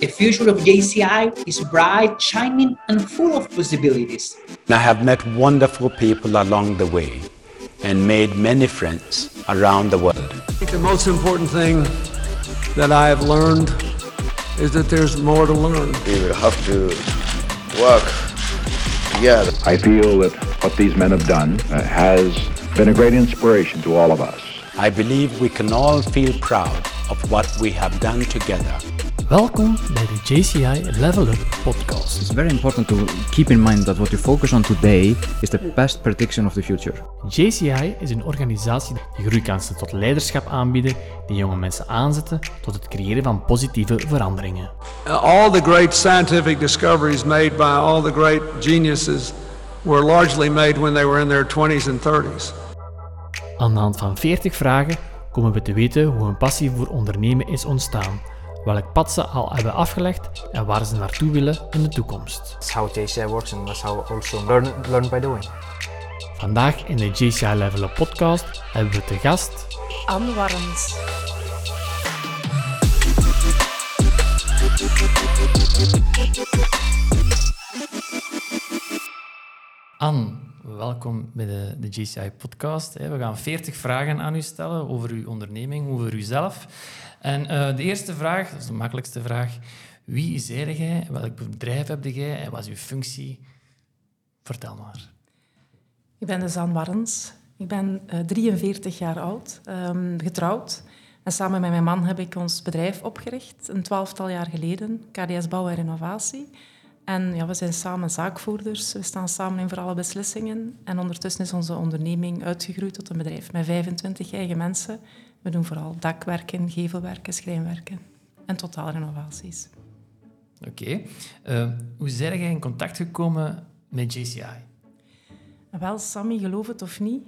The future of JCI is bright, shining, and full of possibilities. I have met wonderful people along the way and made many friends around the world. I think the most important thing that I have learned is that there's more to learn. We will have to work together. I feel that what these men have done uh, has been a great inspiration to all of us. I believe we can all feel proud of what we have done together. Welkom bij de JCI Level Up podcast. It's very important to keep in mind that what you focus on today is the best prediction of the future. JCI is een organisatie die groeikansen tot leiderschap aanbieden, die jonge mensen aanzetten tot het creëren van positieve veranderingen. All the great scientific discoveries made by all the great geniuses were largely made when they were in their 20s and 30s. Aan de hand van 40 vragen komen we te weten hoe een passie voor ondernemen is ontstaan, welk pad ze al hebben afgelegd en waar ze naartoe willen in de toekomst. That's how JCI works and that's how also learn, learn by doing. Vandaag in de JCI Level Up podcast hebben we te gast Anne Warrens. Anne, welkom bij de, de JCI podcast. We gaan 40 vragen aan u stellen over uw onderneming, over uzelf. En eh, de eerste vraag, dat is de makkelijkste vraag. Wie zei jij? Welk bedrijf heb jij? En wat is uw functie? Vertel maar. Ik ben dus Anne Warrens. Ik ben eh, 43 jaar oud, ehm, getrouwd. En samen met mijn man heb ik ons bedrijf opgericht, een twaalftal jaar geleden, KDS Bouw en Renovatie. En ja, we zijn samen zaakvoerders, we staan samen in voor alle beslissingen. En ondertussen is onze onderneming uitgegroeid tot een bedrijf met 25 eigen mensen. We doen vooral dakwerken, gevelwerken, schrijnwerken en totaalrenovaties. Oké. Eh, hoe zijn jij in contact gekomen met JCI? Wel, Sammy, geloof het of niet,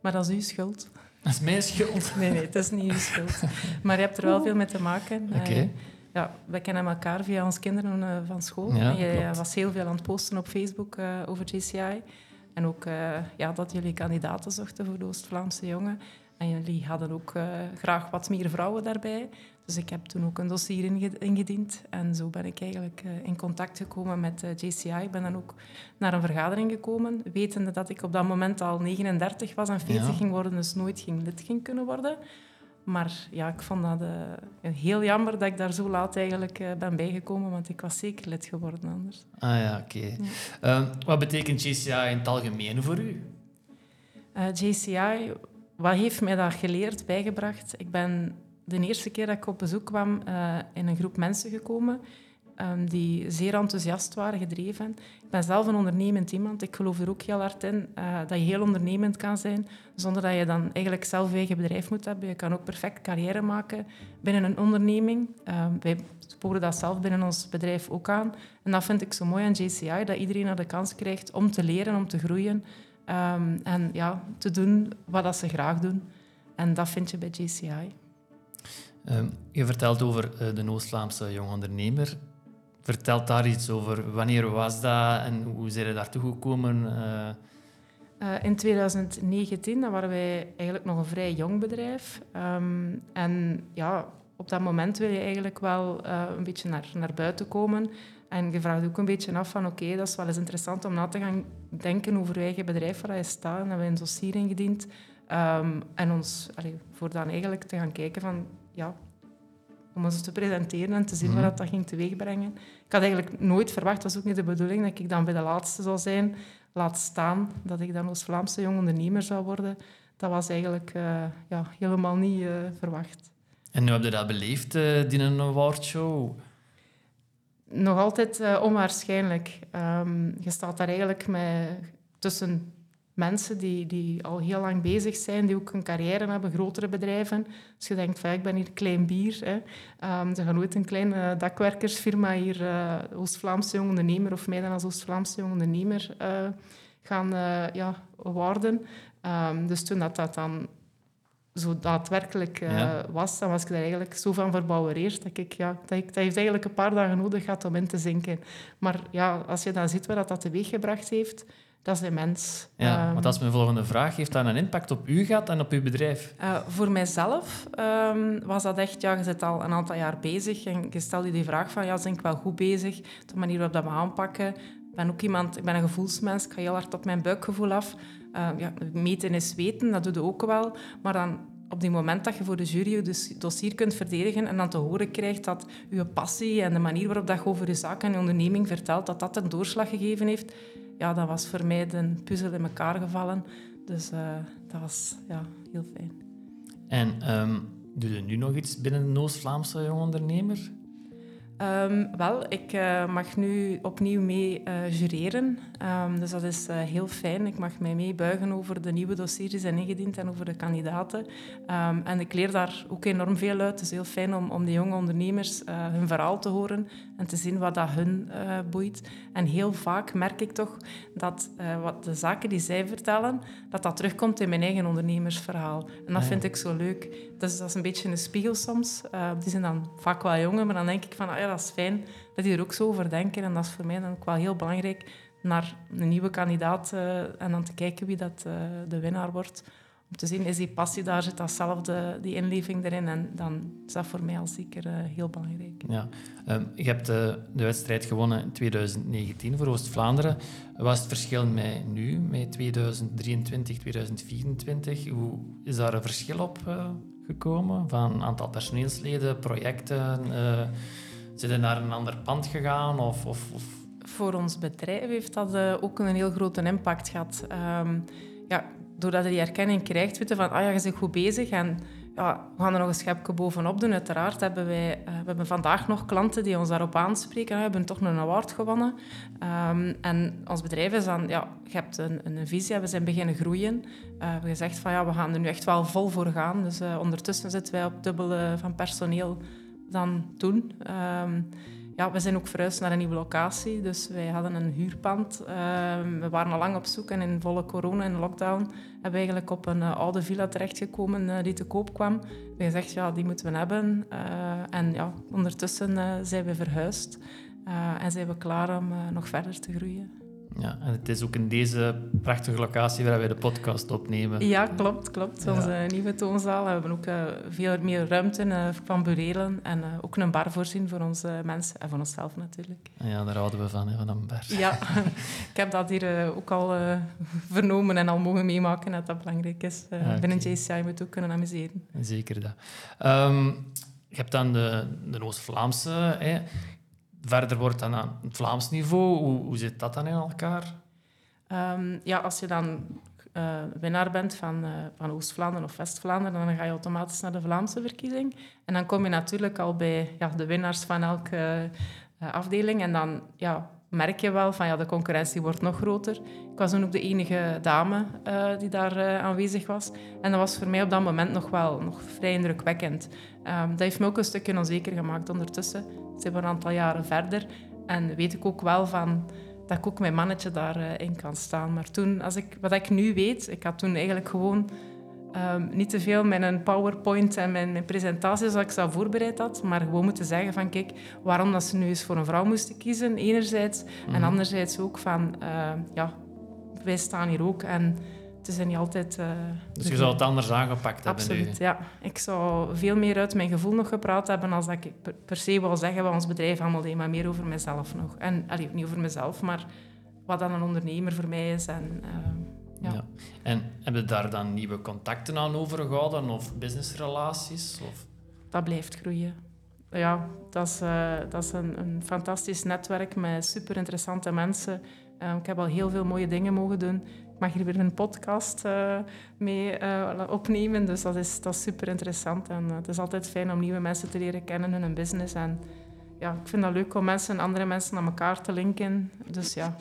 maar dat is uw schuld. Dat is mijn schuld. Nee, nee, het is niet uw schuld. Maar je hebt er wel veel mee te maken. Oké. Eh, ja, we kennen elkaar via onze kinderen eh, van school. Ja, klopt. was heel veel aan het posten op Facebook over JCI. En ook ja, dat jullie kandidaten zochten voor de Oost-Vlaamse jongen. En jullie hadden ook eh, graag wat meer vrouwen daarbij. Dus ik heb toen ook een dossier inge- ingediend. En zo ben ik eigenlijk eh, in contact gekomen met eh, JCI. Ik ben dan ook naar een vergadering gekomen, wetende dat ik op dat moment al 39 was en 40 Ja. ging worden, dus nooit ging lid ging kunnen worden. Maar ja, ik vond dat heel jammer dat ik daar zo laat eigenlijk ben bijgekomen, want ik was zeker lid geworden anders. Ah ja, oké. Eh, wat betekent JCI in het algemeen voor u? JCI, wat heeft mij dat geleerd, bijgebracht? Ik ben de eerste keer dat ik op bezoek kwam eh, in een groep mensen gekomen ehm, die zeer enthousiast waren, gedreven. Ik ben zelf een ondernemend iemand. Ik geloof er ook heel hard in eh, dat je heel ondernemend kan zijn, zonder dat je dan eigenlijk zelf je eigen bedrijf moet hebben. Je kan ook perfect carrière maken binnen een onderneming. Ehm, wij sporen dat zelf binnen ons bedrijf ook aan. En dat vind ik zo mooi aan JCI, dat iedereen er de kans krijgt om te leren, om te groeien. Ehm, en ja, te doen wat dat ze graag doen. En dat vind je bij JCI. Eh, je vertelt over eh, de Oost-Vlaamse jong ondernemer. Vertelt daar iets over. Wanneer was dat en hoe zijn je daartoe gekomen? Eh, Eh, in 2019 dan waren wij eigenlijk nog een vrij jong bedrijf. Ehm, en ja, op dat moment wil je eigenlijk wel een beetje naar, naar buiten komen. En je vraagt ook een beetje af van oké, dat is wel eens interessant om na te gaan denken over je eigen bedrijf waar je staat. En hebben we een dossier ingediend. Ehm, en ons, allee, voor dan eigenlijk te gaan kijken van ja, om ons te presenteren en te zien Mhm. wat dat ging teweegbrengen. Ik had eigenlijk nooit verwacht, dat was ook niet de bedoeling, dat ik dan bij de laatste zou zijn. Laat staan dat ik dan Oost-Vlaamse jong ondernemer zou worden. Dat was eigenlijk eh, ja, helemaal niet eh, verwacht. en hoe heb je dat beleefd, uh, die een awardshow? Nog altijd eh, onwaarschijnlijk. Ehm, je staat daar eigenlijk met, tussen mensen die, die al heel lang bezig zijn, die ook een carrière hebben, grotere bedrijven. Dus je denkt van, ja, ik ben hier klein bier. Hè. Ehm, ze gaan nooit een kleine dakwerkersfirma hier, eh, Oost-Vlaamse jong ondernemer, of mij dan als Oost-Vlaamse jong ondernemer, eh, gaan ja, worden. Ehm, dus toen dat, dat dan zo daadwerkelijk eh, Ja. was, dan was ik daar eigenlijk zo van verbouwereerd dat ik, ja, dat ik, dat heeft eigenlijk een paar dagen nodig gehad om in te zinken. Maar ja, als je dan ziet wat dat teweeggebracht heeft, Dat is immens. Ja, Ehm, want dat is mijn volgende vraag. Heeft dat een impact op u gehad en op uw bedrijf? Eh, voor mijzelf ehm, was dat echt, ja, je zit al een aantal jaar bezig en je stelt je die vraag van, ja, ben ik wel goed bezig? De manier waarop dat we aanpakken. Ik ben ook iemand, ik ben een gevoelsmens, ik ga heel hard op mijn buikgevoel af. Eh, ja, meten is weten, dat doe je ook wel. Maar dan op die moment dat je voor de jury je dus- dossier kunt verdedigen en dan te horen krijgt dat je passie en de manier waarop dat je over je zaak en je onderneming vertelt, dat dat een doorslag gegeven heeft, ja, dat was voor mij de puzzel in elkaar gevallen. Dus eh, dat was ja, heel fijn. En ehm doe je nu nog iets binnen de Oost-Vlaamse Jong Ondernemer? Ehm, wel, ik eh, mag nu opnieuw mee eh, jureren. Ehm, dus dat is eh, heel fijn. Ik mag mij meebuigen over de nieuwe dossiers die zijn ingediend en over de kandidaten. Ehm, en ik leer daar ook enorm veel uit. Het is heel fijn om, om de jonge ondernemers hun verhaal te horen en te zien wat dat hun boeit. En heel vaak merk ik toch dat wat de zaken die zij vertellen, dat dat terugkomt in mijn eigen ondernemersverhaal. En dat Ah, vind ik zo leuk. Dat is een beetje een spiegel soms. Eh, die zijn dan vaak wel jonger, maar dan denk ik van, ah ja, dat is fijn dat die er ook zo over denken. En dat is voor mij dan ook wel heel belangrijk naar een nieuwe kandidaat eh, en dan te kijken wie dat eh, de winnaar wordt. Om te zien, is die passie daar, zit datzelfde, die inleving erin. En dan is dat voor mij al zeker heel belangrijk. Ja. Ehm, je hebt de, wedstrijd gewonnen in 2019 voor Oost-Vlaanderen. Wat is het verschil met nu, met 2023, 2024? Hoe is daar een verschil op gekomen? Van aantal personeelsleden, projecten? eh zijn naar een ander pand gegaan? Of, of, of... Voor ons bedrijf heeft dat eh, ook een heel grote impact gehad. Ehm, ja, doordat je die erkenning krijgt, weten van, ah ja, je bent goed bezig en we gaan er nog een schepje bovenop doen. Uiteraard hebben wij eh, we hebben vandaag nog klanten die ons daarop aanspreken. We hebben toch een award gewonnen. Ehm, en ons bedrijf is dan, ja, je hebt een, een visie, we zijn beginnen groeien. Eh, we hebben gezegd van, ja, we gaan er nu echt wel vol voor gaan. Dus eh, ondertussen zitten wij op dubbel eh, van personeel dan toen. Ehm, ja, we zijn ook verhuisd naar een nieuwe locatie. Dus wij hadden een huurpand. Ehm, we waren al lang op zoek en in volle corona en lockdown hebben we eigenlijk op een eh, oude villa terechtgekomen eh, die te koop kwam. We hebben gezegd, ja, die moeten we hebben. Eh, en ja, ondertussen zijn we verhuisd en zijn we klaar om nog verder te groeien. Ja, en het is ook in deze prachtige locatie waar wij de podcast opnemen. Ja, klopt, klopt. Ja. Onze nieuwe toonzaal. We hebben ook eh, veel meer ruimte eh, van burelen en eh, ook een bar voorzien voor onze mensen en voor onszelf natuurlijk. Ja, daar houden we van, hè, van een bar. Ja, ik heb dat hier ook al vernomen en al mogen meemaken dat dat belangrijk is. Eh, Ah. Binnen JCI moet ook kunnen amuseren. Zeker dat. Ehm, je hebt dan de, de Oost-Vlaamse. Hè. Verder wordt dan aan het Vlaams niveau. Hoe, hoe zit dat dan in elkaar? Ehm, ja, als je dan eh, winnaar bent van, eh, van Oost-Vlaanderen of West-Vlaanderen, dan ga je automatisch naar de Vlaamse verkiezing. En dan kom je natuurlijk al bij ja, de winnaars van elke eh, afdeling. En dan ja, merk je wel van ja, de concurrentie wordt nog groter. Ik was toen ook de enige dame eh, die daar eh, aanwezig was. En dat was voor mij op dat moment nog wel nog vrij indrukwekkend. Ehm, dat heeft me ook een stukje onzeker gemaakt. Ondertussen zijn we een aantal jaren verder. En weet ik ook wel van dat ik ook mijn mannetje daarin in kan staan. Maar toen, als ik, wat ik nu weet, ik had toen eigenlijk gewoon ehm, niet te veel met een PowerPoint en mijn, mijn presentaties zoals ik ze al voorbereid had, maar gewoon moeten zeggen van kijk, waarom dat ze nu eens voor een vrouw moesten kiezen, enerzijds. En anderzijds ook van, eh, ja, wij staan hier ook en het is niet altijd... eh, Dus je zou het anders aangepakt hebben. Absoluut, ja. Ik zou veel meer uit mijn gevoel nog gepraat hebben als dat ik per, per se wil zeggen wat ons bedrijf allemaal deed, maar meer over mezelf nog. En allee, niet over mezelf, maar wat dan een ondernemer voor mij is. En, eh, ja. Ja. En hebben daar dan nieuwe contacten aan overgehouden of businessrelaties? Of... dat blijft groeien. Ja, dat is, eh, dat is een, een fantastisch netwerk met super interessante mensen. Eh, ik heb al heel veel mooie dingen mogen doen. Ik mag hier weer een podcast eh, mee opnemen, dus dat is, dat is super interessant. En het is altijd fijn om nieuwe mensen te leren kennen in hun business. En ja, ik vind dat leuk om mensen, andere mensen aan elkaar te linken. Dus ja,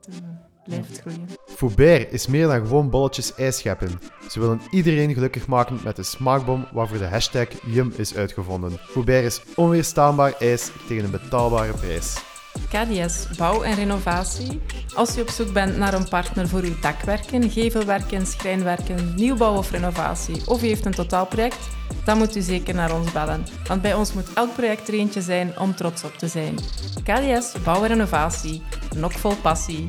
het blijft groeien. Foubert is meer dan gewoon bolletjes ijs scheppen. Ze willen iedereen gelukkig maken met de smaakbom waarvoor de hashtag Yum is uitgevonden. Foubert is onweerstaanbaar ijs tegen een betaalbare prijs. KDS Bouw en Renovatie. Als je op zoek bent naar een partner voor uw dakwerken, gevelwerken, schrijnwerken, nieuwbouw of renovatie, of u heeft een totaalproject, dan moet u zeker naar ons bellen. Want bij ons moet elk project er eentje zijn om trots op te zijn. KDS Bouw en Renovatie. Nog vol passie.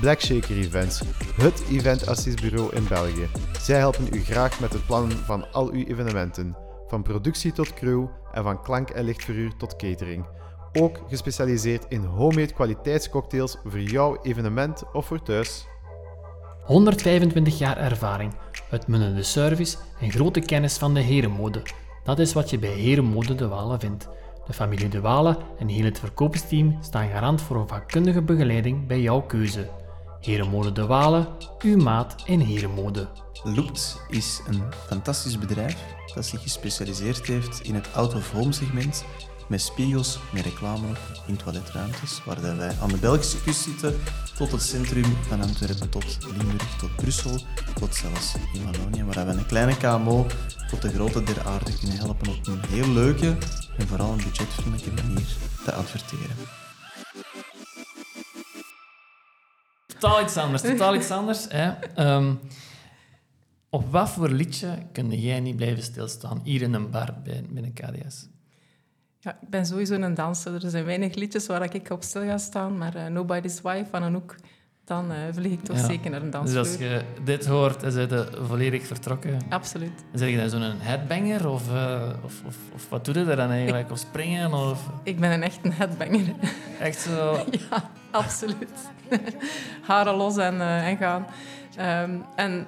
Black Shaker Events, het eventassistbureau in België. Zij helpen u graag met het plannen van al uw evenementen, van productie tot crew en van klank- en lichtverhuur tot catering. Ook gespecialiseerd in homemade kwaliteitscocktails voor jouw evenement of voor thuis. 125 jaar ervaring, uitmunnende service en grote kennis van de herenmode. Dat is wat je bij Herenmode De Walen vindt. De familie De Walen en heel het verkoopsteam staan garant voor een vakkundige begeleiding bij jouw keuze. Herenmode De Walen, uw maat in herenmode. Loopt is een fantastisch bedrijf dat zich gespecialiseerd heeft in het out-of-home segment met spiegels, met reclame in toiletruimtes, waar wij aan de Belgische kust zitten, tot het centrum van Antwerpen, tot Limburg, tot Brussel, tot zelfs in Wallonië, waar we een kleine KMO tot de grote der aarde kunnen helpen op een heel leuke en vooral een budgetvriendelijke manier te adverteren. Totaal iets anders, totaal iets anders. Ehm, op wat voor liedje kun jij niet blijven stilstaan hier in een bar bij, binnen KDS? Ja, ik ben sowieso een danser. Er zijn weinig liedjes waar ik op stil ga staan, maar uh, Nobody's Wife van Anouk, dan uh, vlieg ik toch Ja. zeker naar een dansvloer. Dus als je dit hoort, is het volledig vertrokken. Absoluut. Zeg je dan zo'n headbanger of, eh, of, of, of wat doe je er dan eigenlijk? Of springen? Of Ik ben een echte headbanger. echt zo... ja, absoluut. Haren los en, eh, en gaan. Ehm, en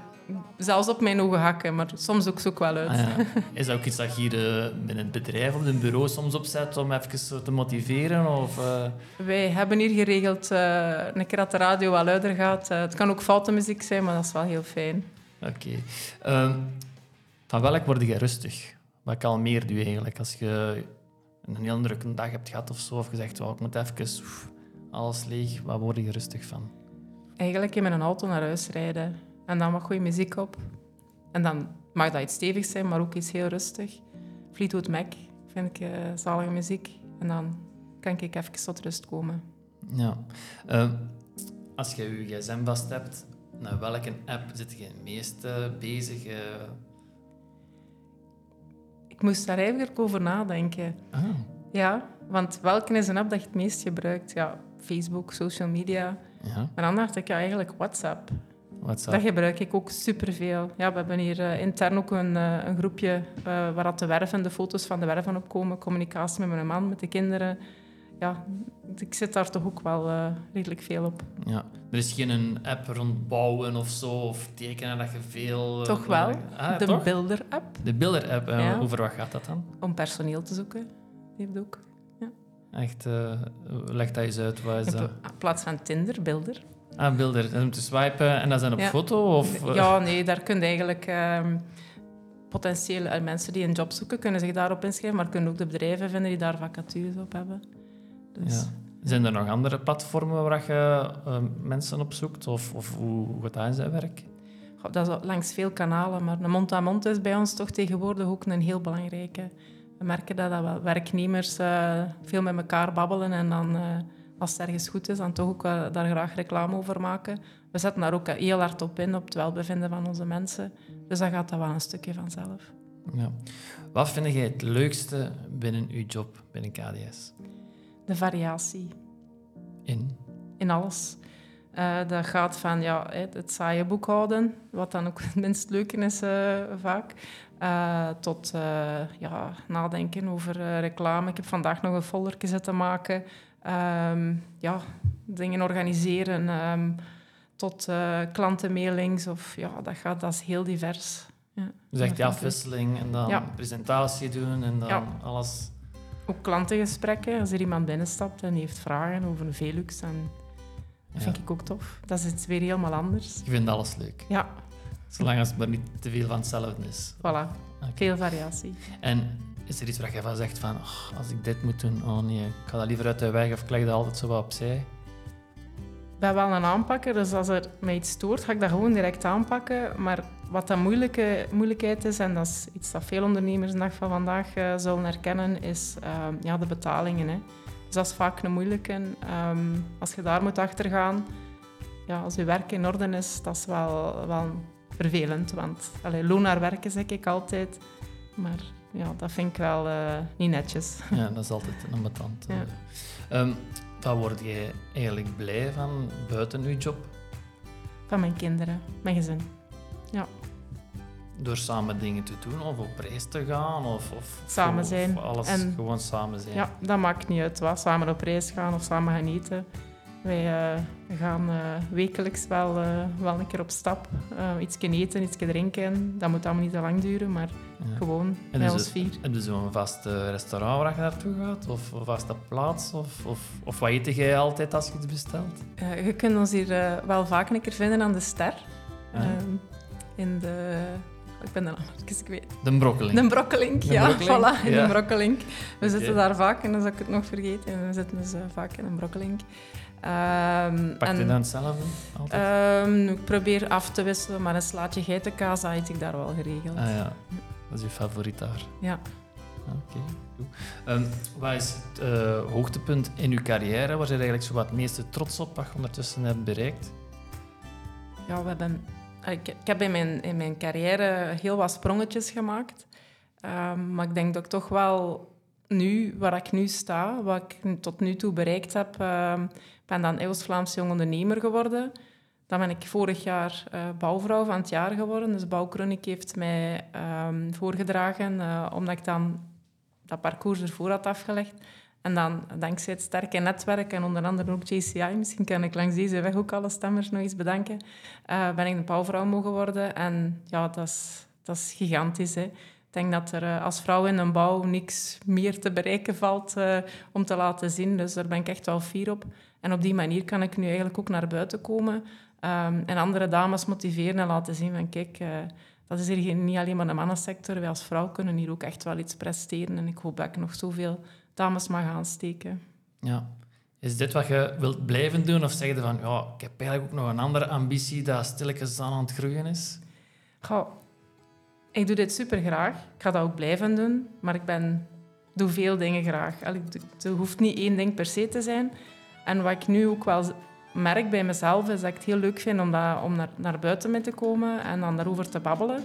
zelfs op mijn ogen hakken, maar soms ook zoek wel uit. Ah, ja. Is dat ook iets dat je hier eh, binnen het bedrijf of een bureau soms opzet om even zo te motiveren? Of, eh, Wij hebben hier geregeld eh, een keer dat de radio wat luider gaat. Eh, het kan ook foute muziek zijn, maar dat is wel heel fijn. Oké. Ehm, van welk word je rustig? Wat kalmeert u eigenlijk als je een heel drukke dag hebt gehad of zo? Of gezegd, well, ik moet even oef, alles leeg. Waar word je rustig van? Eigenlijk in mijn auto naar huis rijden. En dan wat goede muziek op. En dan mag dat iets stevigs zijn, maar ook iets heel rustig. Fleetwood Mac vind ik eh, zalige muziek. En dan kan ik even tot rust komen. Ja. Ehm, als je je gsm vast hebt, naar welke app zit je het meest eh, bezig? eh? Ik moest daar eigenlijk over nadenken. Ah. Ja, want welke is een app dat je het meest gebruikt? Ja, Facebook, social media. Ja. Maar dan dacht ik, ja, eigenlijk WhatsApp. WhatsApp. Dat gebruik ik ook superveel. Ja, we hebben hier eh, intern ook een, eh, een groepje eh, waar dat de werven, de foto's van de werven opkomen, communicatie met mijn man, met de kinderen. Ja, ik zit daar toch ook wel redelijk veel op. Ja. Er is geen een app rond bouwen of zo, of tekenen dat je veel... Toch wel. Ah, de? Builder-app, De Builder-app. Ja. over wat gaat dat dan? om personeel te zoeken. Die heeft ook. Echt, eh, leg dat eens uit. Wat is In dat? in plaats van Tinder, Builder. Ah. Dat is om te swipen en dat dan op Ja. foto? Of, eh, Ja, nee, daar kun je eigenlijk... ehm potentiële eh, mensen die een job zoeken, kunnen zich daarop inschrijven, maar kunnen ook de bedrijven vinden die daar vacatures op hebben. Dus Ja. Zijn er nog andere platformen waar je eh, mensen op zoekt? Of, of hoe, hoe gaat dat in zijn werk? Goh, Dat is langs veel kanalen, maar de mond-aan-mond is bij ons toch tegenwoordig ook een heel belangrijke. We merken dat, dat werknemers veel met elkaar babbelen en dan, als het ergens goed is, dan toch ook daar graag reclame over maken. We zetten daar ook eh, heel hard op in, op het welbevinden van onze mensen. Dus dan gaat dat wel een stukje vanzelf. Ja. Wat vind jij het leukste binnen uw job binnen KDS? De variatie In? in alles. Eh, dat gaat van ja, het, het saaie boekhouden, wat dan ook het minst leuke is eh, vaak, tot ja, nadenken over reclame. Ik heb vandaag nog een foldertje zitten maken. Ehm, ja, dingen organiseren. ehm, tot eh, klantenmailings. Of, ja, dat, gaat, dat is heel divers. Ja, Dus echt die vind ik afwisseling en dan Ja. presentatie doen en dan Ja. alles... Ook klantengesprekken. Als er iemand binnenstapt en heeft vragen over een Velux, dan, dat vind ik ook tof. Dat is iets weer helemaal anders. Je vindt alles leuk. Ja, Zolang als het maar niet te veel van hetzelfde is. voilà. Veel variatie. En is er iets waar je van zegt van, "Och, als ik dit moet doen, oh nee, ik ga dat liever uit de weg of ik leg dat altijd zo wat opzij? Ik ben wel een aanpakker, dus als er mij iets stoort, ga ik dat gewoon direct aanpakken. Maar wat de moeilijke, moeilijkheid is, en dat is iets dat veel ondernemers de dag van vandaag eh, zullen herkennen, is ehm, ja, de betalingen. Hè. Dus dat is vaak een moeilijke. Ehm, als je daar moet achtergaan, ja, als je werk in orde is, dat is wel, wel vervelend. Want allee, loon naar werken zeg ik altijd. Maar ja, dat vind ik wel eh, niet netjes. Ja, dat is altijd een ambetant. Ja. Ehm wat word je eigenlijk blij van buiten je job? van mijn kinderen, mijn gezin. Ja. Door samen dingen te doen of op reis te gaan of, of Samen of zijn. alles En- gewoon samen zijn. Ja, dat maakt niet uit wat. Samen op reis gaan of samen gaan eten. Wij eh, gaan eh, wekelijks wel, eh, wel een keer op stap. Uh, iets eten, iets drinken. Dat moet allemaal niet te lang duren, maar Ja. gewoon En bij is ons het- vier. Heb je zo'n vast restaurant waar je naartoe gaat? Of een vaste plaats? Of, of, of wat eet jij altijd als je iets bestelt? Je kunt ons hier eh, wel vaak een keer vinden aan de Ster. Ja. Ehm, in de... Ik ben de naam even kwijt. De brokkeling. De Brokkelink, De ja. Voilà, in ja. de Brokkelink. We zitten daar vaak, en dan zou ik het nog vergeten. En we zitten dus vaak in een Brokkelink. Ehm, Pakt je en- dan hetzelfde? Altijd? Ehm, ik probeer af te wisselen, maar een slaatje geitenkaas eet ik daar wel geregeld. ah ja, dat is je favoriet daar. Ja. Oké, goed. Ehm, wat is het eh, hoogtepunt in uw carrière? Waar zijn eigenlijk zo wat het meeste trots op wat je ondertussen hebt bereikt? Ja, we hebben, eh, ik, ik heb in mijn, in mijn carrière heel wat sprongetjes gemaakt. Maar ik denk dat ik toch wel nu, waar ik nu sta, wat ik tot nu toe bereikt heb, ik ben dan Eeuws-Vlaamse jong ondernemer geworden. Dan ben ik vorig jaar eh, bouwvrouw van het jaar geworden. Dus Bouwkroniek heeft mij ehm, voorgedragen, eh, omdat ik dan dat parcours ervoor had afgelegd. En dan, dankzij het sterke netwerk en onder andere ook JCI, misschien kan ik langs deze weg ook alle stemmers nog eens bedanken, eh, ben ik de bouwvrouw mogen worden. En ja, dat is, dat is gigantisch. Hè. Ik denk dat er eh, als vrouw in een bouw niks meer te bereiken valt eh, om te laten zien. Dus daar ben ik echt wel fier op. En op die manier kan ik nu eigenlijk ook naar buiten komen ehm, en andere dames motiveren en laten zien van kijk, eh, dat is hier geen- niet alleen maar een mannensector. Wij als vrouw kunnen hier ook echt wel iets presteren. En ik hoop dat ik nog zoveel dames mag aansteken. Ja. Is dit wat je wilt blijven doen? Of zeg je van, ja, ik heb eigenlijk ook nog een andere ambitie dat stilletjes aan aan het groeien is? Goh, ik doe dit super graag. Ik ga dat ook blijven doen. Maar ik ben, doe veel dingen graag. Het hoeft niet één ding per se te zijn. En wat ik nu ook wel merk bij mezelf, is dat ik het heel leuk vind om, dat, om naar, naar buiten mee te komen en dan daarover te babbelen.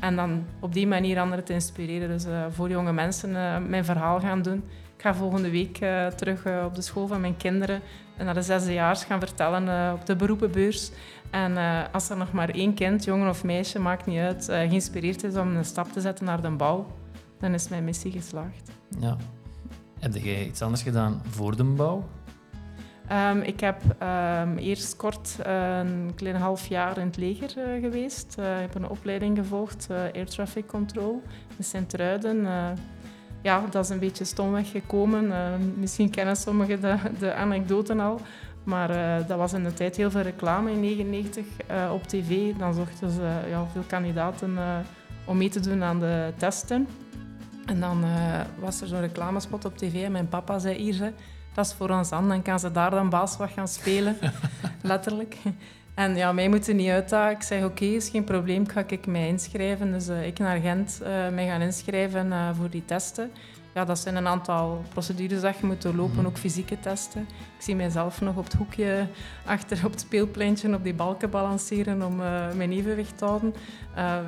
En dan op die manier anderen te inspireren. Dus eh, voor jonge mensen eh, mijn verhaal gaan doen. Ik ga volgende week eh, terug eh, op de school van mijn kinderen en naar de zesdejaars gaan vertellen eh, op de beroepenbeurs. En als er nog maar één kind, jongen of meisje, maakt niet uit, geïnspireerd is om een stap te zetten naar de bouw, dan is mijn missie geslaagd. Ja. Heb jij iets anders gedaan voor de bouw? Ehm, ik heb ehm, eerst kort een klein half jaar in het leger geweest. Ik heb een opleiding gevolgd, Air Traffic Control in Sint-Truiden. Eh, ja, dat is een beetje stomweg gekomen. Eh, misschien kennen sommigen de, de anekdoten al. Maar eh, dat was in de tijd heel veel reclame in 1999 op tv. Dan zochten ze ja, veel kandidaten eh, om mee te doen aan de testen. En dan eh, was er zo'n reclamespot op tv en mijn papa zei hier, dat is voor ons aan, dan kan ze daar dan baas wat gaan spelen. Letterlijk. En ja, mij moeten niet uitdagen. Ik zeg, oké, is geen probleem, ga ik mij inschrijven. Dus eh, ik naar Gent eh, mij gaan inschrijven eh, voor die testen. Ja, dat zijn een aantal procedures dat je moet doorlopen, ook fysieke testen. Ik zie mijzelf nog op het hoekje achter op het speelpleintje op die balken balanceren om mijn evenwicht te houden.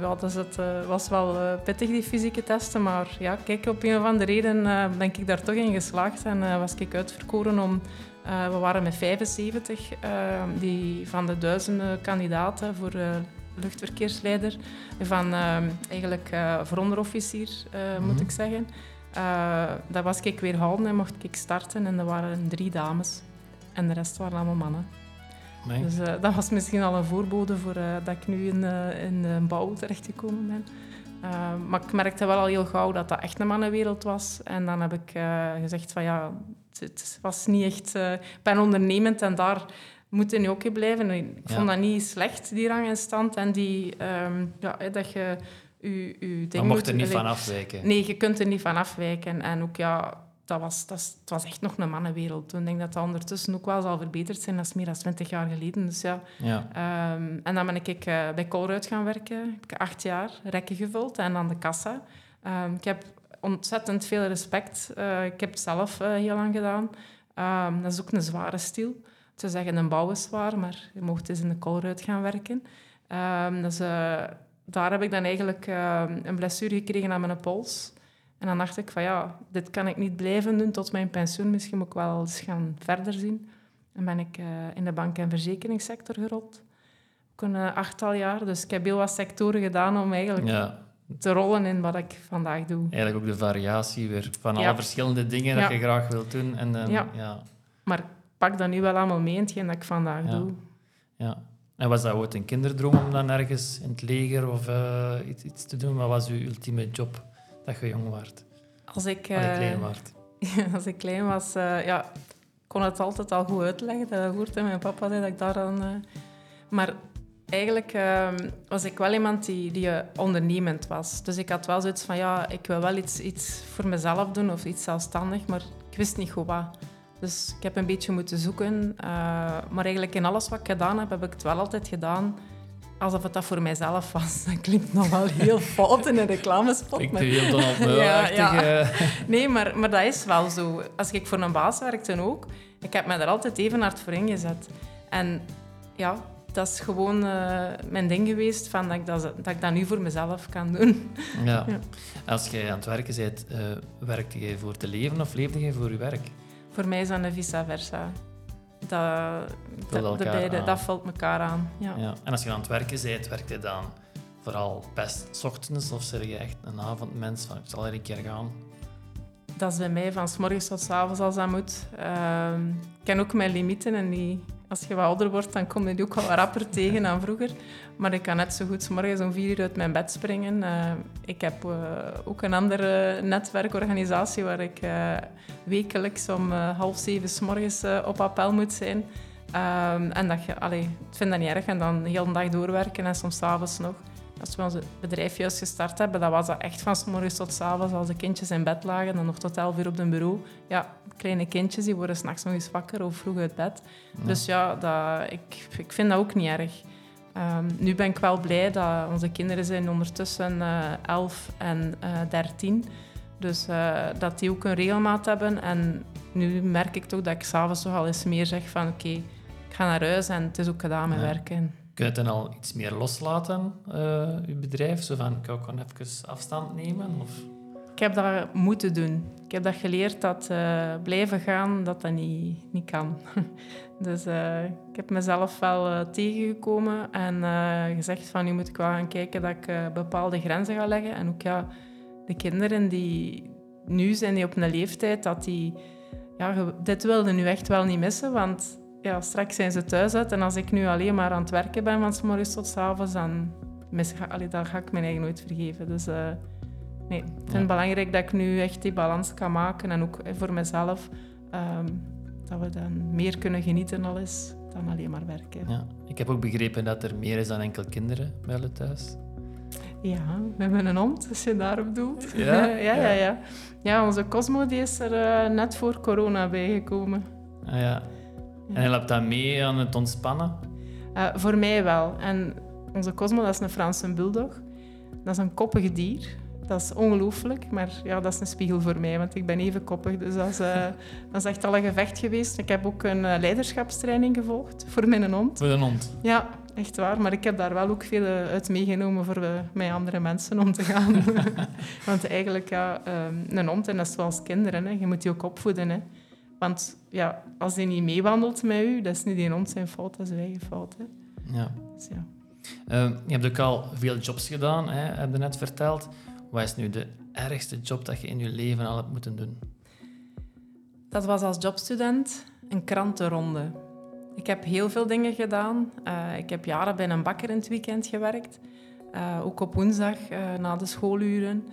Ja, dus het was wel pittig, die fysieke testen. Maar ja, kijk, op een of andere reden ben ik daar toch in geslaagd en was ik uitverkoren om... eh, we waren met 75 eh, die van de duizenden kandidaten voor eh, luchtverkeersleider. Van eh, eigenlijk eh voor onderofficier, moet Mhm. ik zeggen. Dat was ik weer houden en mocht ik starten. En er waren drie dames. En de rest waren allemaal mannen. Nee. Dus dat was misschien al een voorbode voor dat ik nu in, in een bouw terechtgekomen ben. Eh, maar ik merkte wel al heel gauw dat dat echt een mannenwereld was. En dan heb ik eh, gezegd van ja, het, was niet echt... eh, ik ben ondernemend en daar moet je nu ook in blijven. Ik Ja. vond dat niet slecht, die rang en stand. En die, ehm, ja, dat je je, je ding Maar mocht er niet van afwijken. Nee, je kunt er niet van afwijken. En ook ja, dat was, dat, het was echt nog een mannenwereld toen. Ik denk dat dat ondertussen ook wel zal verbeterd zijn. Dat is meer dan 20 jaar geleden. Dus ja. Ja. Ehm, en dan ben ik eh, bij Colruyt gaan werken. Heb ik acht jaar rekken gevuld en aan de kassa. Ehm, ik heb ontzettend veel respect. Eh, ik heb het zelf eh, heel lang gedaan. Ehm, dat is ook een zware stil. Te zeggen, een bouw is zwaar, maar je mocht eens in de Colruyt gaan werken. Dus daar heb ik dan eigenlijk een blessure gekregen aan mijn pols. En dan dacht ik van ja, dit kan ik niet blijven doen tot mijn pensioen. Misschien moet ik wel eens gaan verder zien. En ben ik eh, in de bank- en verzekeringssector gerold. ook een eh, achttal jaar. Dus ik heb heel wat sectoren gedaan om eigenlijk Ja. te rollen in wat ik vandaag doe. Eigenlijk ook de variatie weer van Ja. alle verschillende dingen Ja. dat je graag wilt doen. En dan, Ja. ja. Maar ik pak dat nu wel allemaal mee in hetgeen dat ik vandaag doe. Ja. En was dat ooit een kinderdroom om dan ergens in het leger of eh, iets, iets te doen? Wat was uw ultieme job dat je jong was? Als ik, eh, klein was? als ik klein was, eh, ja, kon het altijd al goed uitleggen. Dat hoort en mijn papa zei dat ik daar dan... eh, maar eigenlijk eh, was ik wel iemand die, die ondernemend was. Dus ik had wel zoiets van, ja, ik wil wel iets, iets voor mezelf doen of iets zelfstandig, maar ik wist niet goed wat. Dus ik heb een beetje moeten zoeken. maar eigenlijk in alles wat ik gedaan heb, heb ik het wel altijd gedaan alsof het dat voor mijzelf was. Dat klinkt nog wel heel fout in een reclamespot. Klinkt maar- heel Donald Meuwachtig, eh. Nee, maar, maar dat is wel zo. Als ik voor een baas werkte ook, ik heb me er altijd even hard voor ingezet. En ja, dat is gewoon eh, mijn ding geweest, van dat, ik dat, dat ik dat nu voor mezelf kan doen. Ja. Ja. Als je aan het werken bent, eh werkte je voor te leven of leefde je voor je werk? Voor mij is dat een vice versa. Dat, dat, de elkaar beide, aan. dat vult elkaar aan. Ja. Ja. En als je aan het werken bent, werk je dan vooral best 's ochtends of zeg je echt een avondmens van ik zal er een keer gaan? Dat is bij mij van s morgens tot s avonds als dat moet. Ehm, ik ken ook mijn limieten en die, als je wat ouder wordt, dan kom je die ook wel rapper tegen dan vroeger. Maar ik kan net zo goed morgens om vier uur uit mijn bed springen. Eh, ik heb eh, ook een andere netwerkorganisatie waar ik eh, wekelijks om half zeven s morgens op appel moet zijn. Ehm, en dat je, allee, ik vind dat niet erg. En dan de hele dag doorwerken en soms avonds nog. Als we ons bedrijf juist gestart hebben, dan was dat echt van 's morgens tot 's avonds. Als de kindjes in bed lagen, dan nog tot 11 uur op het bureau. Ja, kleine kindjes die worden s'nachts nog eens wakker of vroeg uit bed. Ja. Dus ja, dat, ik, ik vind dat ook niet erg. Ehm, nu ben ik wel blij dat onze kinderen zijn ondertussen eh 11 en eh 13. Dus eh, dat die ook een regelmaat hebben. En nu merk ik toch dat ik s'avonds toch al eens meer zeg van oké, ik ga naar huis en het is ook gedaan met Ja. werken. Kun je het dan al iets meer loslaten, eh, je bedrijf? Zo van, ik gewoon even afstand nemen? Of? Ik heb dat moeten doen. Ik heb dat geleerd dat eh, blijven gaan, dat dat niet, niet kan. dus eh, ik heb mezelf wel eh, tegengekomen en eh, gezegd van nu moet ik wel gaan kijken dat ik eh, bepaalde grenzen ga leggen. En ook ja, de kinderen die nu zijn die op een leeftijd dat die... Ja, dit wilden nu echt wel niet missen, want ja, straks zijn ze thuis uit. En als ik nu alleen maar aan het werken ben van s morgens tot s avonds, dan, mis, ga, allee, dan ga ik mijn eigen nooit vergeven. Dus... eh, Nee, ik vind Ja. het belangrijk dat ik nu echt die balans kan maken. En ook voor mezelf. ehm, dat we dan meer kunnen genieten al eens dan alleen maar werken. Ja. Ik heb ook begrepen dat er meer is dan enkel kinderen bij jullie thuis. Ja, we hebben een hond, als je daarop doelt. Ja? ja, ja, ja. Ja, onze Cosmo die is er eh, net voor corona bijgekomen. Ah, ja. En helpt dat mee aan het ontspannen? Eh, voor mij wel. En onze Cosmo, dat is een Franse bulldog. Dat is een koppig dier. Dat is ongelooflijk, maar ja, dat is een spiegel voor mij, want ik ben even koppig. Dus dat is, eh, dat is echt al een gevecht geweest. Ik heb ook een eh, leiderschapstraining gevolgd voor mijn hond. Voor een hond? Ja, echt waar. Maar ik heb daar wel ook veel uit meegenomen voor eh, met andere mensen om te gaan. want eigenlijk, ja, ehm, een hond, en dat is zoals kinderen, hè, je moet die ook opvoeden. Hè. Want ja, als die niet meewandelt met u, dat is niet die hond zijn fout, dat is uw eigen fout. Hè. Ja. Dus ja. Eh, je hebt ook al veel jobs gedaan, hè, heb je net verteld. Wat is nu de ergste job dat je in je leven al hebt moeten doen? Dat was als jobstudent een krantenronde. Ik heb heel veel dingen gedaan. Eh, ik heb jaren bij een bakker in het weekend gewerkt. Eh, ook op woensdag eh, na de schooluren.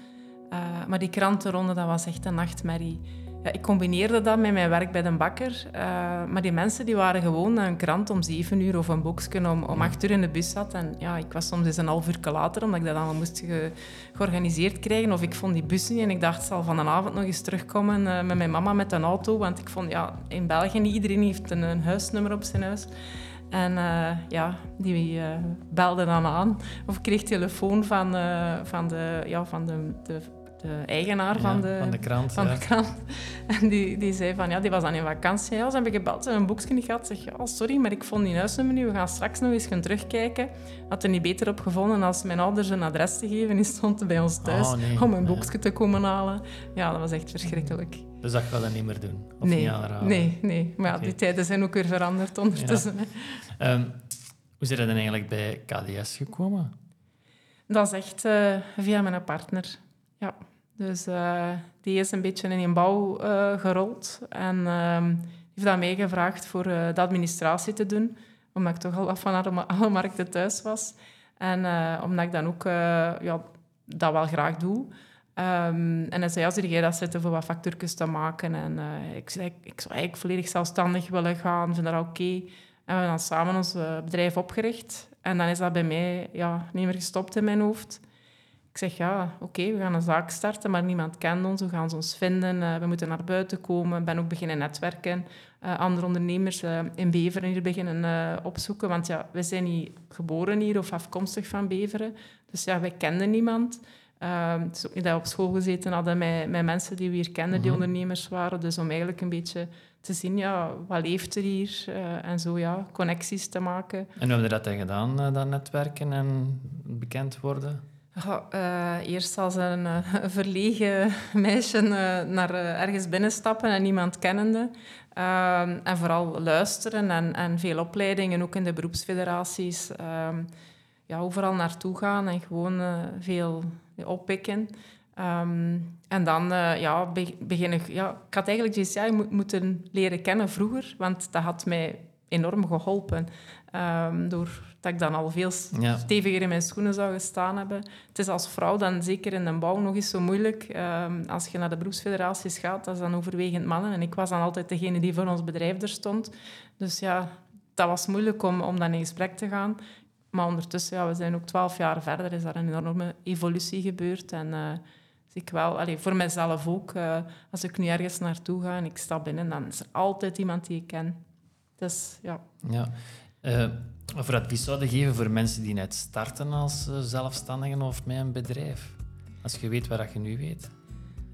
Eh, maar die krantenronde, dat was echt een nachtmerrie. Ja, ik combineerde dat met mijn werk bij de bakker. eh, maar die mensen die waren gewoon een krant om zeven uur of een boekje om, om acht uur in de bus zat. En ja, ik was soms eens een half uur later, omdat ik dat allemaal moest ge- georganiseerd krijgen. Of ik vond die bus niet en ik dacht, ik zal van de avond nog eens terugkomen eh, met mijn mama met een auto. Want ik vond, ja, in België niet iedereen heeft een, een huisnummer op zijn huis. En eh, ja, die belde dan aan. Of ik kreeg telefoon van, van, de, ja, van de, de, de eigenaar Ja, van, de, van de krant, Van ja. de krant. En die, die zei van, ja, die was dan in vakantie. Ja, ze hebben gebeld en een boekje niet gehad. Zeg, ja, sorry, maar ik vond die huisnummer niet. We gaan straks nog eens gaan terugkijken. Had er niet beter op gevonden als mijn ouders een adres te geven. Die stond bij ons thuis Oh, nee. om een boekje te komen halen. Ja, dat was echt verschrikkelijk. Dus dat ga je niet meer doen? Of nee, niet aanraden? nee, nee. Maar ja, die tijden zijn ook weer veranderd ondertussen. Ehm, Hoe zijn je dan eigenlijk bij KDS gekomen? Dat is echt uh, via mijn partner. Ja. Dus uh, die is een beetje in een bouw uh, gerold en uh, heeft dat meegevraagd voor de administratie te doen, omdat ik toch al wat van alle markten thuis was. En omdat ik dan ook ja, dat wel graag doe. Um, en hij zei, zie jij dat zitten voor wat factuurtjes te maken? En ik zei, ik zou eigenlijk volledig zelfstandig willen gaan, vind dat oké. En we hebben dan samen ons bedrijf opgericht. En dan is dat bij mij ja, niet meer gestopt in mijn hoofd. Ik zeg, ja, oké, we gaan een zaak starten, maar niemand kent ons. Hoe gaan ze ons vinden? Uh, we moeten naar buiten komen. Ik ben ook beginnen netwerken. Uh, andere ondernemers uh, in Beveren hier beginnen opzoeken. Want ja, we zijn niet geboren hier of afkomstig van Beveren. Dus ja, wij kenden niemand. het is ook niet dat we op school gezeten hadden met, met mensen die we hier kenden, die mhm. ondernemers waren. Dus om eigenlijk een beetje te zien, ja, wat leeft er hier? en zo, ja, connecties te maken. En hoe hebben we dat dan gedaan, dat netwerken en bekend worden? Uh, eerst als een uh, verlegen meisje uh, naar ergens binnenstappen en niemand kennende. Ehm, en vooral luisteren en, en veel opleidingen, ook in de beroepsfederaties. Ehm, ja, overal naartoe gaan en gewoon veel oppikken. Um, en dan ja, beginnen... Ja, ik had eigenlijk GCI moeten leren kennen vroeger, want dat had mij enorm geholpen. Um, doordat ik dan al veel steviger in mijn schoenen zou gestaan hebben. Het is als vrouw dan zeker in de bouw nog eens zo moeilijk. Um, als je naar de beroepsfederaties gaat, dat is dan overwegend mannen. En ik was dan altijd degene die voor ons bedrijf er stond. Dus ja, dat was moeilijk om, om dan in gesprek te gaan. Maar ondertussen, ja, we zijn ook twaalf jaar verder, is daar een enorme evolutie gebeurd. En uh, ik wel, allez, voor mezelf ook, uh, als ik nu ergens naartoe ga en ik stap binnen, dan is er altijd iemand die ik ken. Dus ja. ja. Uh, voor advies zouden geven voor mensen die net starten als uh, zelfstandigen of met een bedrijf? Als je weet wat je nu weet.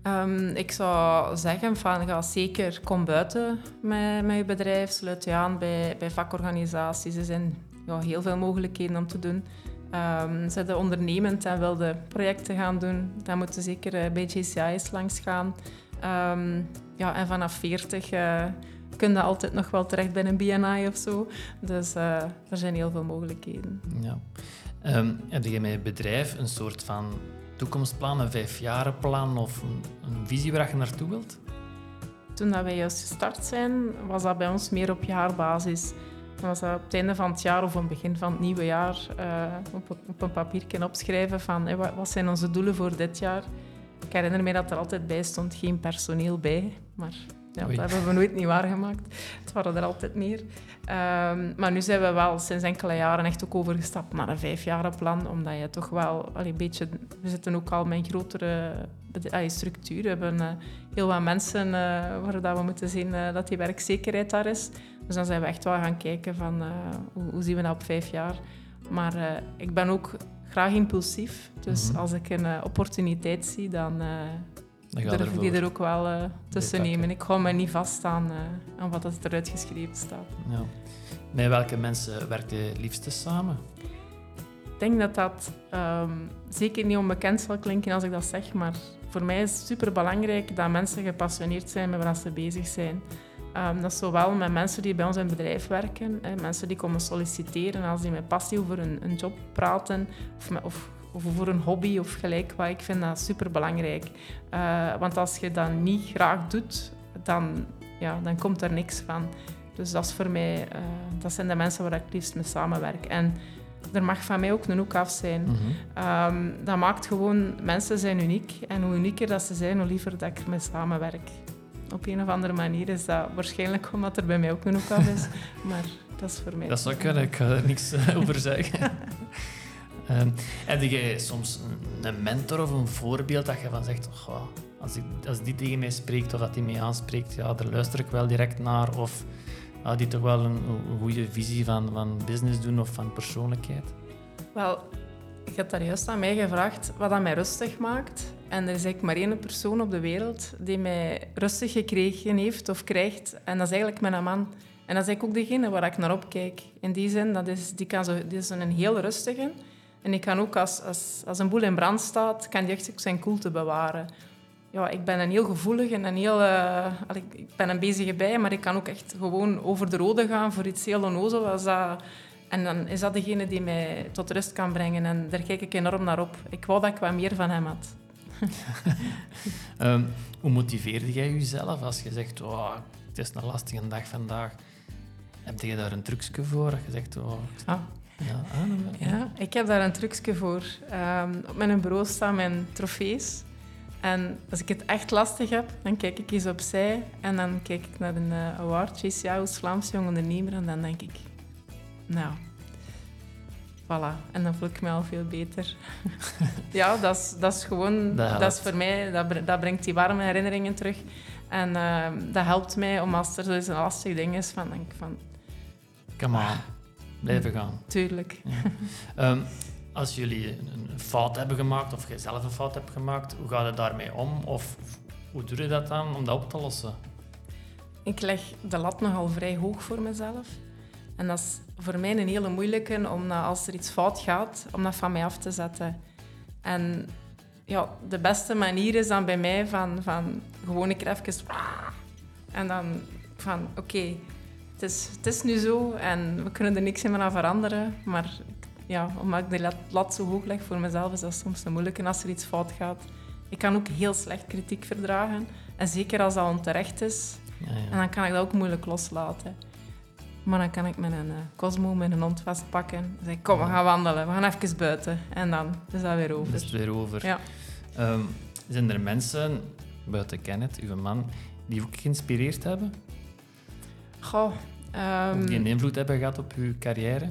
Um, ik zou zeggen, van, ga zeker kom buiten met, met je bedrijf. Sluit je aan bij, bij vakorganisaties. Er zijn ja, heel veel mogelijkheden om te doen. Um, zijn ondernemend en wilde projecten gaan doen, dan moeten zeker uh, bij JCI's langs gaan. Um, ja, en vanaf 40 uh, kun je altijd nog wel terecht bij een BNI of zo. Dus uh, er zijn heel veel mogelijkheden. Ja. Um, heb je met je bedrijf een soort van toekomstplan, een vijfjarenplan of een, een visie waar je naartoe wilt? Toen dat wij juist gestart zijn, was dat bij ons meer op jaarbasis. Dan was dat op het einde van het jaar of op het begin van het nieuwe jaar uh, op, op, een papiertje opschrijven van hey, wat zijn onze doelen voor dit jaar. Ik herinner me dat er altijd bij stond, geen personeel bij, maar ja, dat hebben we nooit niet waargemaakt. Het waren er altijd meer. Um, maar nu zijn we wel sinds enkele jaren echt ook overgestapt naar een vijfjarenplan, omdat je toch wel allee, een beetje... We zitten ook al met een grotere allee, structuur. We hebben uh, heel wat mensen uh, waar dat we moeten zien uh, dat die werkzekerheid daar is. Dus dan zijn we echt wel gaan kijken van hoe, hoe, zien we dat op vijf jaar. Maar ik ben ook graag impulsief. Dus mm -hmm. als ik een opportuniteit zie, dan dan durf ik die er ook wel uh, tussen nemen. Ik hou me niet vast aan, uh, aan wat er eruit geschreven staat. Ja. Met welke mensen werkt je liefste samen? Ik denk dat dat um, zeker niet onbekend zal klinken als ik dat zeg, maar voor mij is het super belangrijk dat mensen gepassioneerd zijn met wat ze bezig zijn. Um, dat is zowel met mensen die bij ons in het bedrijf werken, hè, mensen die komen solliciteren, als die met passie over een, een job praten of, met, of of voor een hobby of gelijk wat. Ik vind dat super belangrijk. Uh, want als je dat niet graag doet, dan, ja, dan komt er niks van. Dus dat is voor mij, uh, dat zijn de mensen waar ik het liefst mee samenwerk. En er mag van mij ook een hoek af zijn. Mm -hmm. um, dat maakt gewoon, mensen zijn uniek. En hoe unieker dat ze zijn, hoe liever dat ik ermee samenwerk. Op een of andere manier is dat waarschijnlijk omdat er bij mij ook een hoek af is. maar dat is voor mij. Dat zou kunnen, ik ga er niks eh, over zeggen. Um, heb je soms een mentor of een voorbeeld dat je van zegt, oh, als, ik, als die tegen mij spreekt of dat die mij aanspreekt, ja, daar luister ik wel direct naar. Of ja, die toch wel een, goede visie van, van business doen of van persoonlijkheid? Wel, ik heb daar juist aan mij gevraagd wat dat mij rustig maakt. En er is eigenlijk maar één persoon op de wereld die mij rustig gekregen heeft of krijgt. En dat is eigenlijk mijn man. En dat is ook degene waar ik naar opkijk. In die zin, dat is, die, kan zo, is een heel rustige. En ik kan ook, als, als, als een boel in brand staat, kan die echt zijn koelte bewaren. Ja, ik ben een heel gevoelig en een heel... Uh, ik ben een bezige bij, maar ik kan ook echt gewoon over de rode gaan voor iets heel onnozel. Als dat en dan is dat degene die mij tot rust kan brengen. En daar kijk ik enorm naar op. Ik wou dat ik wat meer van hem had. Ehm, hoe motiveerde jij jezelf als je zegt, oh, het is een lastige dag vandaag? Heb je daar een trucje voor? Dat je zegt, oh, Ah. Ja, ah, Ja, ik heb daar een trucje voor. Ehm, op mijn bureau staan mijn trofees. En als ik het echt lastig heb, dan kijk ik eens opzij en dan kijk ik naar een eh, award, JCA als Vlaams Jong Ondernemer, en dan denk ik, nou, voilà. En dan voel ik me al veel beter. ja, dat is, dat is gewoon, Dat is voor mij, dat, dat brengt die warme herinneringen terug. En ehm, dat helpt mij om als er een lastig ding is, van, denk ik van, Come on, blijven gaan. tuurlijk. Ehm, als jullie een, fout hebben gemaakt, of jij zelf een fout hebt gemaakt, hoe ga je daarmee om? Of hoe doe je dat dan om dat op te lossen? Ik leg de lat nogal vrij hoog voor mezelf. En dat is voor mij een hele moeilijke, om dat als er iets fout gaat, om dat van mij af te zetten. En ja, de beste manier is dan bij mij van, van gewoon een keer even... En dan van, oké, het, is, het is nu zo en we kunnen er niks meer aan veranderen. Maar ja, omdat ik de lat, zo hoog leg voor mezelf, is dat soms een moeilijke als er iets fout gaat. Ik kan ook heel slecht kritiek verdragen. En zeker als dat onterecht is, Ja, ja. en dan kan ik dat ook moeilijk loslaten. Maar dan kan ik mijn uh, Cosmo, mijn hond vastpakken. En zeggen, kom, we gaan wandelen. We gaan even buiten. En dan is dat weer over. Dat is het weer over. Ja. Ehm, zijn er mensen, buiten Kenneth, uw man, die ook geïnspireerd hebben? Goh, ehm, Of die een invloed hebben gehad op uw carrière?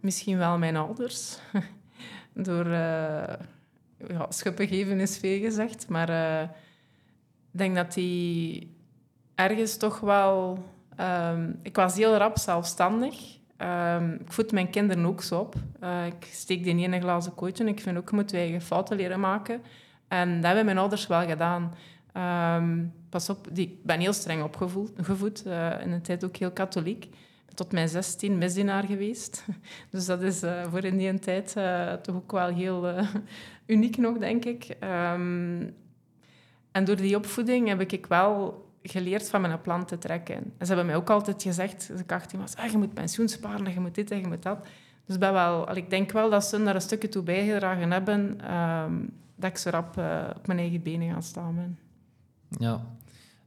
misschien wel mijn ouders. Door eh ja, schuppen geven is veel gezegd. Maar eh, ik denk dat die ergens toch wel... ehm, ik was heel rap zelfstandig. Ehm, ik voed mijn kinderen ook zo op. Eh, ik steek die niet in een glazen kooitje. Ik vind ook, je moet je eigen fouten leren maken. En dat hebben mijn ouders wel gedaan. Ehm, pas op, ik ben heel streng opgevoed. gevoed, eh, in een tijd ook heel katholiek. Tot mijn 16 misdienaar geweest. Dus dat is eh, voor in die tijd eh, toch ook wel heel uniek nog, denk ik. Ehm, en door die opvoeding heb ik wel geleerd van mijn plan te trekken. En ze hebben mij ook altijd gezegd, als ik 18 was, ah, je moet pensioen sparen, je moet dit en je moet dat. Dus ben wel, ik denk wel dat ze daar een stukje toe bijgedragen hebben ehm, dat ik zo rap op mijn eigen benen gaan staan. Ja.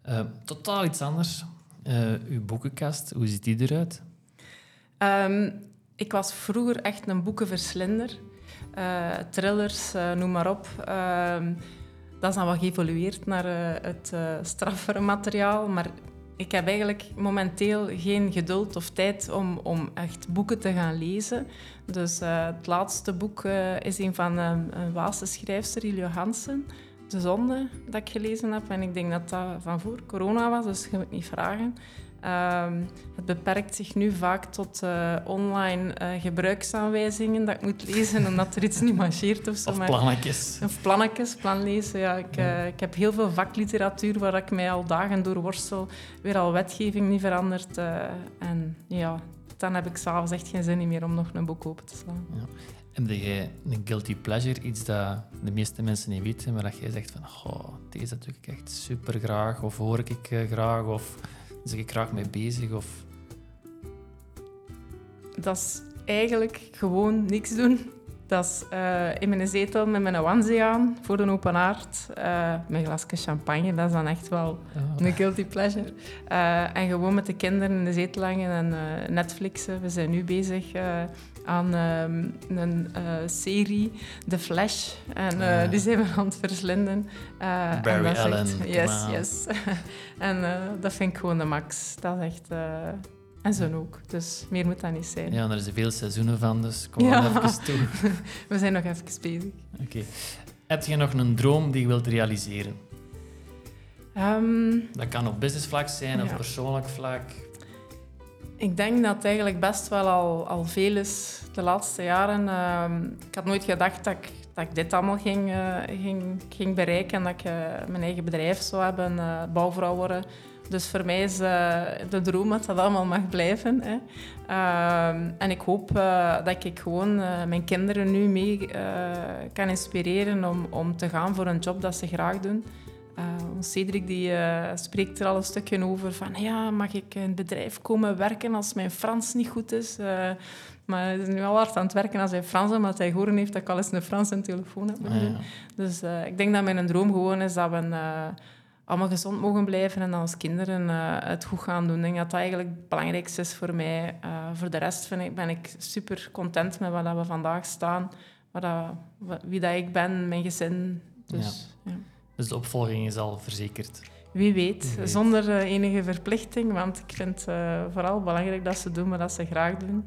Eh, totaal iets anders. Eh, uw boekenkast, hoe ziet die eruit? Ehm, ik was vroeger echt een boekenverslinder. Eh, thrillers, eh, noem maar op. Ehm, dat is dan wat geëvolueerd naar het straffere materiaal. Maar ik heb eigenlijk momenteel geen geduld of tijd om, om echt boeken te gaan lezen. Dus het laatste boek is een van een, Waalse schrijfster, Ilio Hansen. De Zonde, dat ik gelezen heb. En ik denk dat dat van voor corona was, dus je moet niet vragen. Ehm, het beperkt zich nu vaak tot eh, online eh, gebruiksaanwijzingen dat ik moet lezen omdat er iets niet marcheert of zo. Of maar- plannetjes. Of plannetjes, plan lezen. Ja, ik, eh, ik heb heel veel vakliteratuur waar ik mij al dagen door worstel. Weer al wetgeving niet veranderd. en ja, dan heb ik s'avonds echt geen zin meer om nog een boek open te slaan. Ja. Heb jij een guilty pleasure, iets dat de meeste mensen niet weten, maar dat jij zegt van, oh, deze doe ik echt super graag, of hoor ik eh, graag, of zeg ik graag mee bezig, of... Dat is eigenlijk gewoon niks doen. Dat is eh, in mijn zetel met mijn onesie aan, voor een open haard. eh mijn glasje champagne, dat is dan echt wel een guilty pleasure. En gewoon met de kinderen in de zetel hangen en Netflixen. We zijn nu bezig aan ehm, een eh, serie, The Flash. En eh, die zijn we aan het verslinden. En Barry echt- Allen, come Yes, yes. en dat vind ik gewoon de max. Dat is echt... eh, en zo ook. Dus meer moet dat niet zijn. Ja, en er zijn veel seizoenen van, dus kom Ja. dan even toe. We zijn nog even bezig. Oké. Heb je nog een droom die je wilt realiseren? Ehm, Dat kan op businessvlak zijn of persoonlijk vlak. Ik denk dat het eigenlijk best wel al, al veel is de laatste jaren. Ehm, ik had nooit gedacht dat ik, dat ik dit allemaal ging, eh, ging, ging bereiken en dat ik eh, mijn eigen bedrijf zou hebben, eh, bouwvrouw worden. Dus voor mij is de droom dat dat allemaal mag blijven. Hè. Ehm, en ik hoop dat ik gewoon mijn kinderen nu mee kan inspireren om, om te gaan voor een job dat ze graag doen. Uh, Cedric die, uh, spreekt er al een stukje over van ja, mag ik in het bedrijf komen werken als mijn Frans niet goed is? Uh, maar hij is nu al hard aan het werken als hij Frans is, omdat hij gehoord heeft dat ik al eens een Franse telefoon heb. Ah, ja. Dus ik denk dat mijn droom gewoon is dat we allemaal gezond mogen blijven en als kinderen het goed gaan doen. Ik denk dat dat eigenlijk het belangrijkste is voor mij. voor de rest vind ik, ben ik super content met waar we vandaag staan, dat, wie dat ik ben, mijn gezin. Dus, ja. Ja. Dus de opvolging is al verzekerd. Wie weet, zonder eh, enige verplichting, want ik vind het vooral belangrijk dat ze doen wat ze graag doen.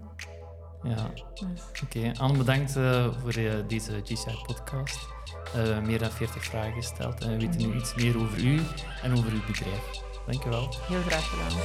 Ja, dus. oké. Anne, bedankt eh, voor deze GCI-podcast. meer dan 40 vragen gesteld en we weten nu iets meer over u en over uw bedrijf. Dankjewel. Heel graag gedaan.